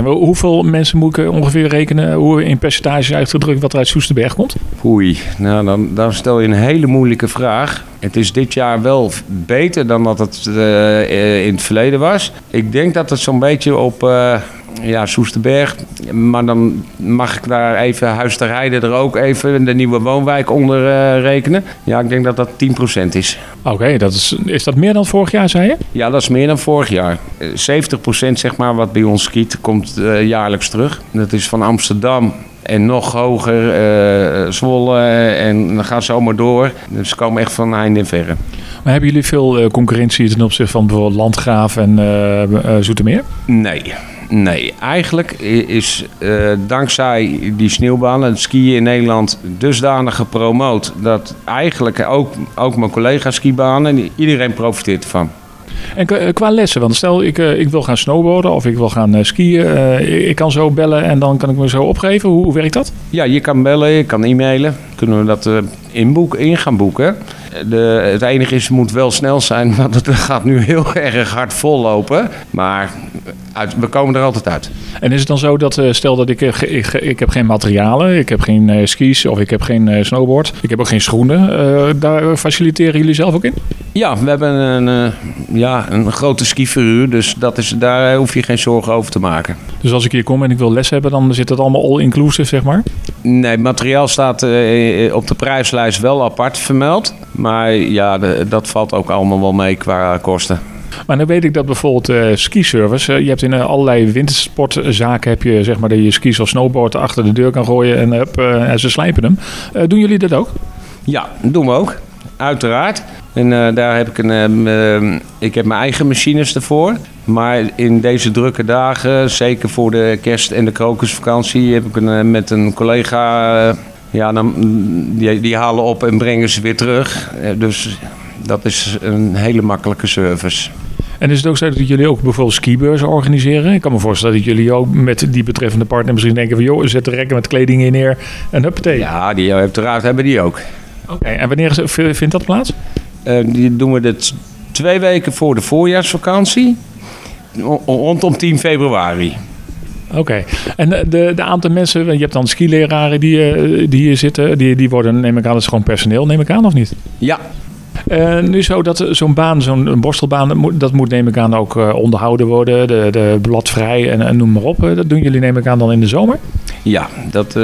Hoeveel mensen moet ik ongeveer rekenen, hoe in percentage uitgedrukt, wat er uit Soesterberg komt? Oei, nou dan, dan stel je een hele moeilijke vraag. Het is dit jaar wel beter dan dat het eh, eh, in het verleden was. Ik denk dat het zo'n beetje op eh, ja, Soesterberg, maar dan mag ik daar even Huis te Rijden er ook even de nieuwe woonwijk onder rekenen. Ja, ik denk dat dat 10% is. Oké, dat is, is dat meer dan vorig jaar, zei je? Ja, dat is meer dan vorig jaar. Eh, 70% zeg maar wat bij ons skiet komt jaarlijks terug. Dat is van Amsterdam en nog hoger, eh, Zwolle en dan gaat zo maar door. Dus ze komen echt van heinde en verre. Maar hebben jullie veel eh, concurrentie ten opzichte van bijvoorbeeld Landgraaf en eh, Zoetermeer? Nee. Nee, eigenlijk is dankzij die sneeuwbanen het skiën in Nederland dusdanig gepromoot dat eigenlijk ook, ook mijn collega skibanen, iedereen profiteert ervan. En qua- eh, qua lessen, want stel ik, eh, ik wil gaan snowboarden of ik wil gaan eh, skiën. ik, ik kan zo bellen en dan kan ik me zo opgeven. Hoe, hoe werkt dat? Ja, je kan bellen, je kan e-mailen. Kunnen we dat eh, inboek, in gaan boeken. De, het enige is, het moet wel snel zijn, want het gaat nu heel erg hard vollopen. Maar uit, we komen er altijd uit. En is het dan zo dat, eh, stel dat ik, eh, ik, ik heb geen materialen, ik heb geen skis of ik heb geen snowboard, ik heb ook geen schoenen. daar faciliteren jullie zelf ook in? Ja, we hebben een, ja, een grote skiverhuur, dus dat is, daar hoef je geen zorgen over te maken. Dus als ik hier kom en ik wil les hebben, dan zit dat allemaal all-inclusive, zeg maar? Nee, materiaal staat op de prijslijst wel apart vermeld. Maar ja, de- dat valt ook allemaal wel mee qua kosten. Maar dan weet ik dat bijvoorbeeld eh ski-service, eh, je hebt in eh, allerlei wintersportzaken heb je zeg maar dat je skis of snowboard achter de deur kan gooien en, eh, ze slijpen hem. Eh, doen jullie dat ook? Ja, doen we ook. Uiteraard. En eh, daar heb ik een. ehm, ehm, ik heb mijn eigen machines ervoor. Maar in deze drukke dagen, zeker voor de kerst- en de krokusvakantie, heb ik een, eh, met een collega. Ja, dan, die, die halen op en brengen ze weer terug. Eh, dus dat is een hele makkelijke service. En is het ook zo dat jullie ook bijvoorbeeld skibeurzen organiseren? Ik kan me voorstellen dat jullie ook met die betreffende partner misschien denken van... joh, zet de rekken met kleding in neer en huppatee. Ja, die uiteraard hebben die ook. Oké, en wanneer vindt dat plaats? Eh, die doen we dit twee weken voor de voorjaarsvakantie. Ro- Rondom 10 februari. Oké, en de, de, de aantal mensen, je hebt dan skileraren die, eh, die hier zitten... Die, die worden, neem ik aan, dat is gewoon personeel, neem ik aan of niet? Ja. Eh, nu zo dat zo'n baan, zo'n borstelbaan, dat moet, dat moet neem ik aan ook eh, onderhouden worden. De, de bladvrij en, en noem maar op. Eh, dat doen jullie neem ik aan dan in de zomer? Ja, dat, eh,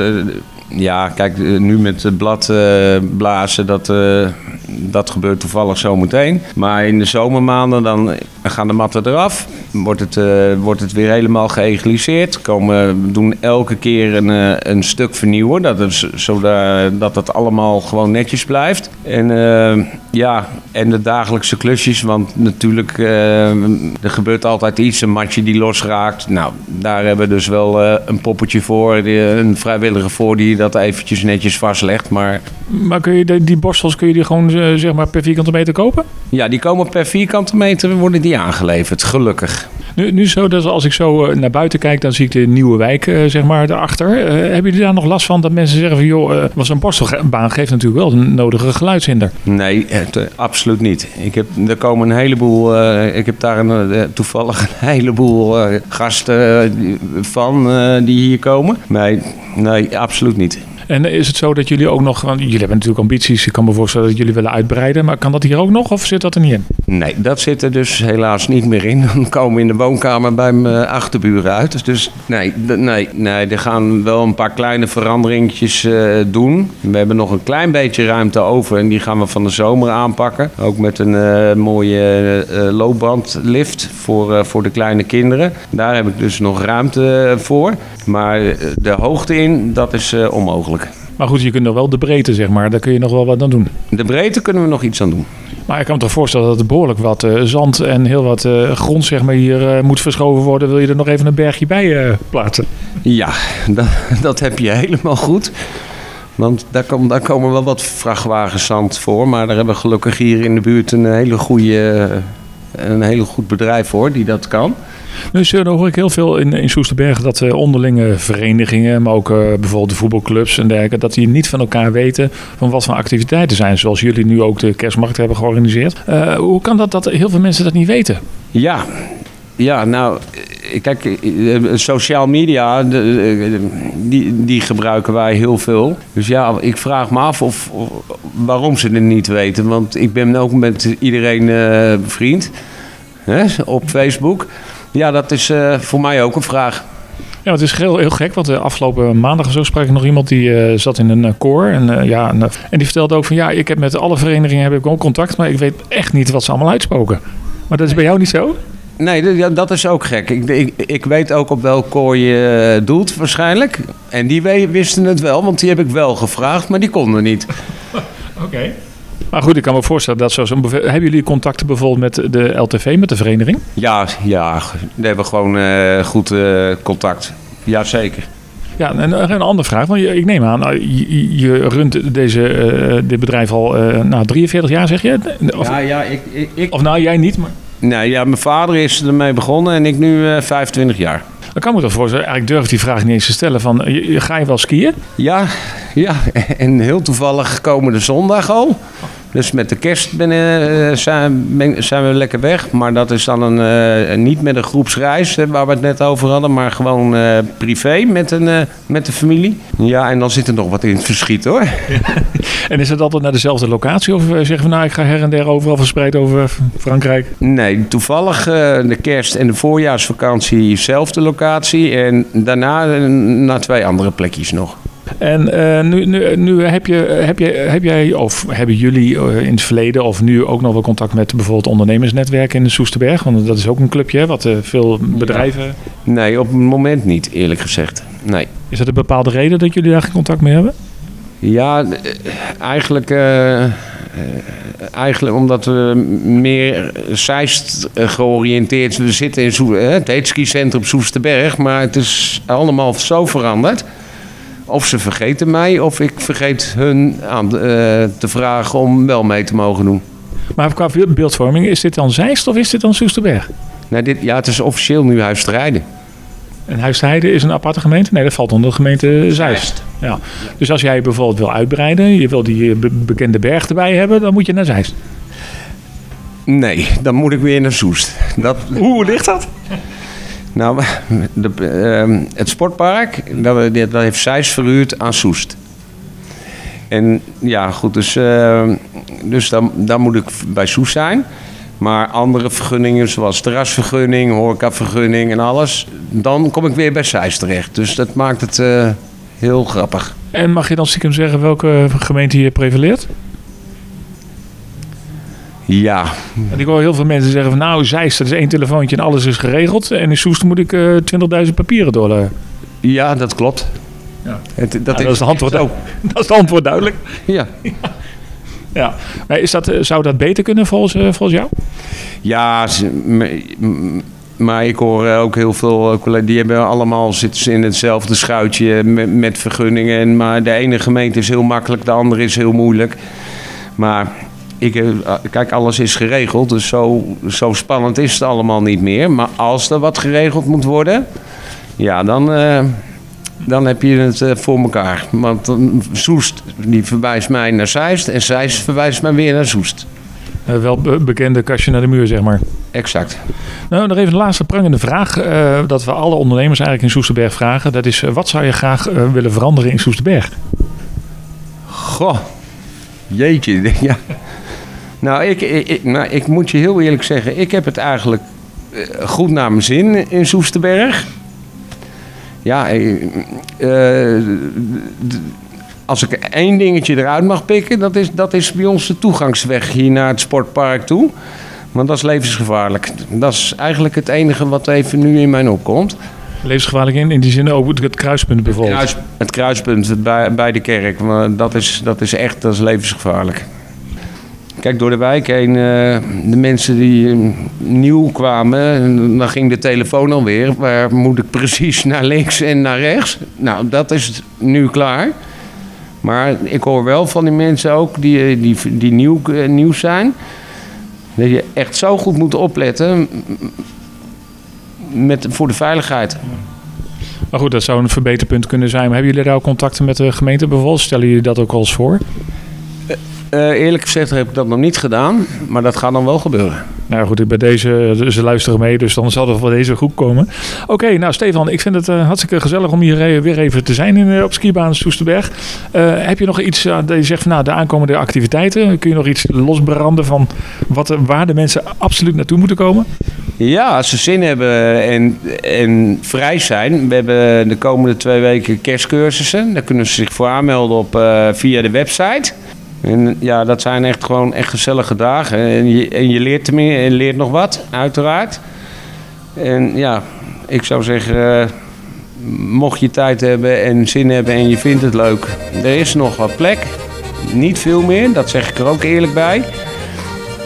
ja kijk, eh, nu met het blad eh, blazen, dat, eh, dat gebeurt toevallig zo meteen. Maar in de zomermaanden dan Dan gaan de matten eraf. Wordt het, eh, wordt het weer helemaal geëgaliseerd. Komen, we doen elke keer een, eh, een stuk vernieuwen. Dat is, zodat dat het allemaal gewoon netjes blijft. En, eh, ja, en de dagelijkse klusjes. Want natuurlijk, er gebeurt altijd iets. Een matje die losraakt. Nou, daar hebben we dus wel een poppetje voor. die- Een vrijwilliger voor die dat eventjes netjes vastlegt. Maar Maar kun je de- die borstels kun je die gewoon zeg maar per vierkante meter kopen? ja, die komen per vierkante meter worden die aangeleverd. Gelukkig. Nu, nu zo dat als ik zo eh, naar buiten kijk, dan zie ik de nieuwe wijk eh, zeg maar daarachter. Eh, hebben jullie daar nog last van dat mensen zeggen van joh, eh, was een borstelbaan geeft natuurlijk wel een nodige geluidshinder. Nee, het, absoluut niet. Ik heb, er komen een heleboel, ik heb daar een, toevallig een heleboel gasten van die hier komen. Nee, nee, absoluut niet. En is het zo dat jullie ook nog, want jullie hebben natuurlijk ambities, ik kan me voorstellen dat jullie willen uitbreiden, maar kan dat hier ook nog of zit dat er niet in? Nee, dat zit er dus helaas niet meer in. Dan komen we in de woonkamer bij mijn achterburen uit. Dus, dus nee, nee, nee, er gaan wel een paar kleine veranderingetjes eh, doen. We hebben nog een klein beetje ruimte over en die gaan we van de zomer aanpakken. Ook met een eh, mooie eh, eh, loopbandlift voor, eh, voor de kleine kinderen. Daar heb ik dus nog ruimte voor. Maar eh, de hoogte in, dat is eh, onmogelijk. Maar goed, je kunt nog wel de breedte zeg maar, daar kun je nog wel wat aan doen. De breedte kunnen we nog iets aan doen. Maar ik kan me toch voorstellen dat er behoorlijk wat eh, zand en heel wat grond zeg maar, hier moet verschoven worden. Wil je er nog even een bergje bij plaatsen? Ja, dat, dat heb je helemaal goed. Want daar, kom, daar komen wel wat vrachtwagens zand voor. Maar daar hebben we gelukkig hier in de buurt een hele goede, een hele goed bedrijf voor die dat kan. Dus dan hoor ik heel veel in, in Soesterberg dat eh, onderlinge verenigingen, maar ook eh, bijvoorbeeld de voetbalclubs en dergelijke, dat die niet van elkaar weten van wat voor activiteiten zijn. Zoals jullie nu ook de kerstmarkt hebben georganiseerd. Eh, hoe kan dat dat heel veel mensen dat niet weten? Ja, ja nou, kijk, eh, eh, social media, de- eh, die, die gebruiken wij heel veel. Dus ja, ik vraag me af of, of- waarom ze het niet weten. Want ik ben ook met iedereen eh vriend hè, op Facebook. Ja, dat is eh, voor mij ook een vraag. Ja, het is heel, heel gek, want de afgelopen maandag of zo sprak ik nog iemand die eh, zat in een koor. En, eh, ja, en, en die vertelde ook van ja, ik heb met alle verenigingen heb ik ook contact, maar ik weet echt niet wat ze allemaal uitspoken. Maar dat is bij jou niet zo? Nee, dat- is ook gek. Ik, ik, ik weet ook op welk koor je eh, doelt waarschijnlijk. En die we- wisten het wel, want die heb ik wel gevraagd, maar die konden niet. Oké. Maar goed, ik kan me voorstellen dat zo'n... Hebben jullie contacten bijvoorbeeld met de LTV, met de vereniging? Ja, ja, daar hebben we gewoon eh, goed eh, contact. Jazeker. Ja, en een andere vraag. Want ik neem aan, je, je runt deze, dit bedrijf al eh, nou, 43 jaar, zeg je? Of, Ja, ja, ik, ik, ik- of nou, jij niet, maar... Nee, ja, mijn vader is ermee begonnen en ik nu eh 25 jaar. Dan kan ik me toch voorstellen, eigenlijk durf ik die vraag niet eens te stellen van, je- ga je wel skiën? Ja, ja, en heel toevallig komende zondag al. Dus met de kerst ben, eh, zijn, ben- zijn we lekker weg. Maar dat is dan een, eh, niet met een groepsreis eh, waar we het net over hadden, maar gewoon privé met, een, met de familie. Ja, en dan zit er nog wat in het verschiet hoor. En is het altijd naar dezelfde locatie? Of zeggen we, nou, ik ga her en der overal verspreid over Frankrijk? Nee, toevallig de kerst- en de voorjaarsvakantie dezelfde locatie. En daarna naar twee andere plekjes nog. En eh, nu, nu, nu heb, je, heb, je, heb jij, of hebben jullie eh, in het verleden of nu ook nog wel contact met bijvoorbeeld ondernemersnetwerken in de Soesterberg? Want dat is ook een clubje wat eh, veel bedrijven... Nee, op het moment niet, eerlijk gezegd. Nee. Is dat een bepaalde reden dat jullie daar geen contact mee hebben? Ja, eigenlijk, eigenlijk omdat we meer Zeist eh, georiënteerd... We zitten in Soe- het heet skicentrum Soesterberg, maar het is allemaal zo veranderd. Of ze vergeten mij, of ik vergeet hun aan, de- eh, te vragen om wel mee te mogen doen. Maar qua beeldvorming, is dit dan Zeist of is dit dan Soesterberg? Nee, dit, ja, het is officieel nu Huis te Rijden. En Huisheide is een aparte gemeente? Nee, dat valt onder de gemeente Zeist. Ja. Dus als jij bijvoorbeeld wil uitbreiden, je wil die eh, be- bekende berg erbij hebben, dan moet je naar Zeist. Nee, dan moet ik weer naar Soest. Dat, Hoe ligt dat? Nou, de, ehm, het sportpark, dat, dat heeft Zeist verhuurd aan Soest. En ja, goed, dus, ehm, dus dan, dan moet ik bij Soest zijn. Maar andere vergunningen, zoals terrasvergunning, horecavergunning en alles... dan kom ik weer bij Zeist terecht. Dus dat maakt het eh, heel grappig. En mag je dan stiekem zeggen welke gemeente hier prevaleert? Ja, En ik hoor heel veel mensen zeggen van nou, Zeist, dat is één telefoontje en alles is geregeld. En in Soest moet ik eh 20.000 papieren door. ja dat klopt. Ja. Het, dat, dat, is, is het antwoord, ook. dat is het antwoord duidelijk. Ja. ja. Maar is dat, eh, zou dat beter kunnen volgens, eh, volgens jou? Ja, maar ik hoor eh, ook heel veel eh, collega's, die hebben allemaal zitten ze in hetzelfde schuitje met, met vergunningen. En, maar de ene gemeente is heel makkelijk, de andere is heel moeilijk. Maar ik, eh, kijk, alles is geregeld, dus zo, zo spannend is het allemaal niet meer. Maar als er wat geregeld moet worden, ja, dan, eh, dan heb je het eh, voor elkaar. Want Soest, die verwijst mij naar Zeist en Zeist verwijst mij weer naar Soest. Eh, wel be- bekende kastje naar de muur, zeg maar. Exact. Nou, nog even een laatste prangende vraag. eh, dat we alle ondernemers eigenlijk in Soesterberg vragen. Dat is, eh, wat zou je graag eh, willen veranderen in Soesterberg? Goh, jeetje. Ja. Nou ik, ik, nou, ik moet je heel eerlijk zeggen, ik heb het eigenlijk eh, goed naar mijn zin in Soesterberg. Ja, eh, eh, als ik één dingetje eruit mag pikken, dat is, dat is bij ons de toegangsweg hier naar het sportpark toe. Want dat is levensgevaarlijk. Dat is eigenlijk het enige wat even nu in mij opkomt. Levensgevaarlijk in, in die zin ook het- het kruispunt bijvoorbeeld. Kruis- het kruispunt bij, bij de kerk, dat is, dat is echt dat is levensgevaarlijk. Kijk, door de wijk heen, eh, de mensen die eh, nieuw kwamen, en dan ging de telefoon alweer. Waar moet ik precies naar links en naar rechts? Nou, dat is nu klaar. Maar ik hoor wel van die mensen ook die, eh, die, die nieuw, nieuw zijn. Dat je echt zo goed moet opletten met, voor de veiligheid. Maar goed, dat zou een verbeterpunt kunnen zijn. Maar hebben jullie daar ook contacten met de gemeente bijvoorbeeld? Stellen jullie dat ook al eens voor? Eh, eerlijk gezegd heb ik dat nog niet gedaan, maar dat gaat dan wel gebeuren. Nou goed, bij deze, ze luisteren mee, dus dan zal er van deze goed komen. Oké, nou Stefan, ik vind het eh, hartstikke gezellig om hier eh, weer even te zijn in, op skibaan Soesterberg. Eh, heb je nog iets dat je zegt van nou, de aankomende activiteiten? Kun je nog iets losbranden van wat, waar de mensen absoluut naartoe moeten komen? Ja, als ze zin hebben en, en vrij zijn. We hebben de komende twee weken kerstcursussen. Daar kunnen ze zich voor aanmelden op, via de website. En ja, dat zijn echt gewoon echt gezellige dagen. En je, en je leert, tenminste, en leert nog wat, uiteraard. En ja, ik zou zeggen, eh, mocht je tijd hebben en zin hebben en je vindt het leuk. Er is nog wat plek. Niet veel meer, dat zeg ik er ook eerlijk bij.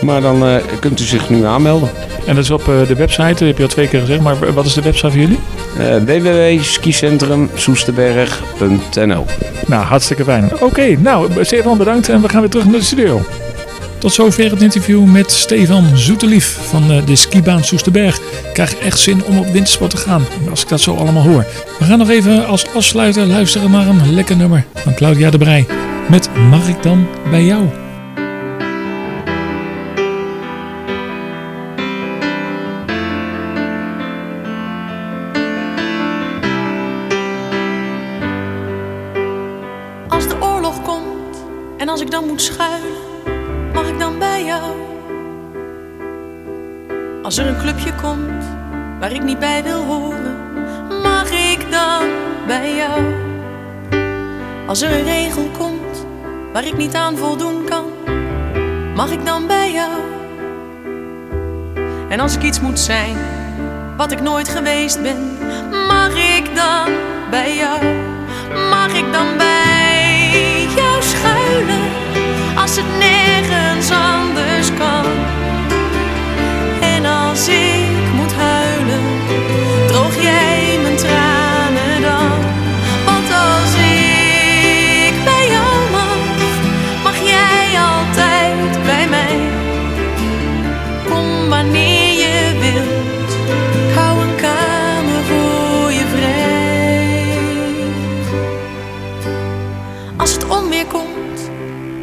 Maar dan eh, kunt u zich nu aanmelden. En dat is op eh, de website, dat heb je al twee keer gezegd, maar wat is de website voor jullie? Uh, www.skicentrumsoesterberg.nl Nou, hartstikke fijn. Oké, nou, Stefan bedankt en we gaan weer terug naar de studio. Tot zover het interview met Stefan Zoetelief van eh, de skibaan Soesterberg. Ik krijg echt zin om op wintersport te gaan, als ik dat zo allemaal hoor. We gaan nog even als afsluiter luisteren naar een lekker nummer van Claudia de Brij. Met Mag ik dan bij jou? Er een clubje komt waar ik niet bij wil horen, mag ik dan bij jou? Als er een regel komt waar ik niet aan voldoen kan, mag ik dan bij jou? En als ik iets moet zijn wat ik nooit geweest ben, mag ik dan bij jou? Mag ik dan bij jou schuilen als het nergens anders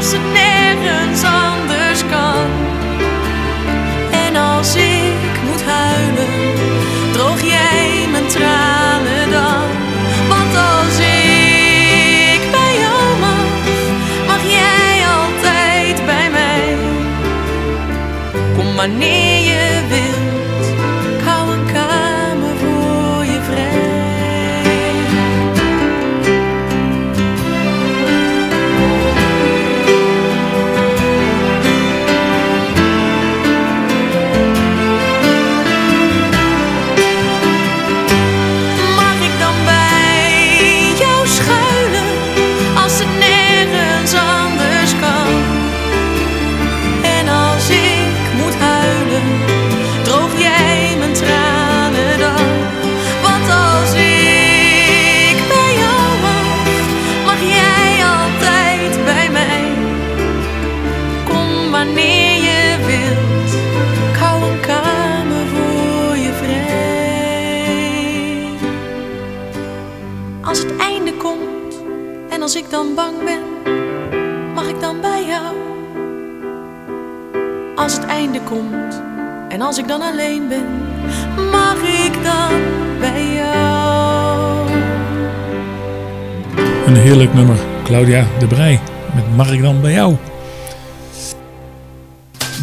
als het nergens anders kan. En als ik moet huilen, droog jij mijn tranen dan. Want als ik bij jou mag, mag jij altijd bij mij. Kom maar niet. En als ik dan bang ben, mag ik dan bij jou? Als het einde komt en als ik dan alleen ben, mag ik dan bij jou? Een heerlijk nummer. Claudia de Brij. Met Mag ik dan bij jou?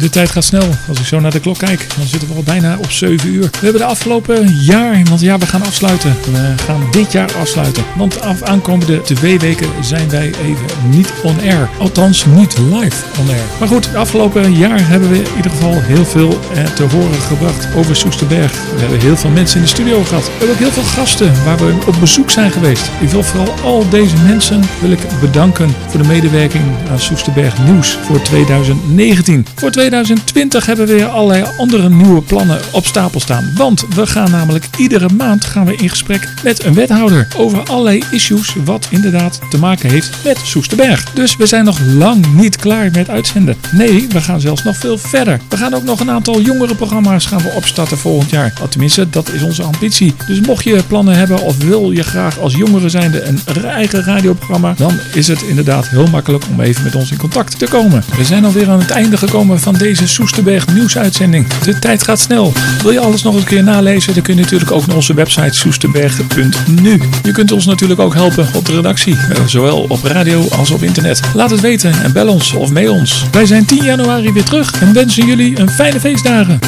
De tijd gaat snel. Als ik zo naar de klok kijk, dan zitten we al bijna op 7 uur. We hebben de afgelopen jaar, want ja, we gaan afsluiten. We gaan dit jaar afsluiten. Want af aankomende twee weken zijn wij even niet on air. Althans, niet live on air. Maar goed, afgelopen jaar hebben we in ieder geval heel veel eh, te horen gebracht over Soesterberg. We hebben heel veel mensen in de studio gehad. We hebben ook heel veel gasten waar we op bezoek zijn geweest. Ik wil vooral al deze mensen wil ik bedanken voor de medewerking aan Soesterberg Nieuws voor 2019. Voor 2020 hebben we weer allerlei andere nieuwe plannen op stapel staan. Want we gaan namelijk iedere maand gaan we in gesprek met een wethouder over allerlei issues wat inderdaad te maken heeft met Soesterberg. Dus we zijn nog lang niet klaar met uitzenden. Nee, we gaan zelfs nog veel verder. We gaan ook nog een aantal jongere programma's gaan we opstarten volgend jaar. Tenminste, dat is onze ambitie. Dus mocht je plannen hebben of wil je graag als jongere zijnde een eigen radioprogramma, dan is het inderdaad heel makkelijk om even met ons in contact te komen. We zijn alweer aan het einde gekomen van deze Soesterberg nieuwsuitzending. De tijd gaat snel. Wil je alles nog een keer nalezen? Dan kun je natuurlijk ook naar onze website soesterberg.nu. Je kunt ons natuurlijk ook helpen op de redactie, eh, zowel op radio als op internet. Laat het weten en bel ons of mail ons. Wij zijn 10 januari weer terug en wensen jullie een fijne feestdagen.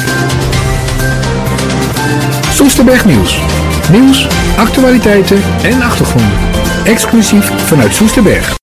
Soesterberg Nieuws. Nieuws, actualiteiten en achtergronden. Exclusief vanuit Soesterberg.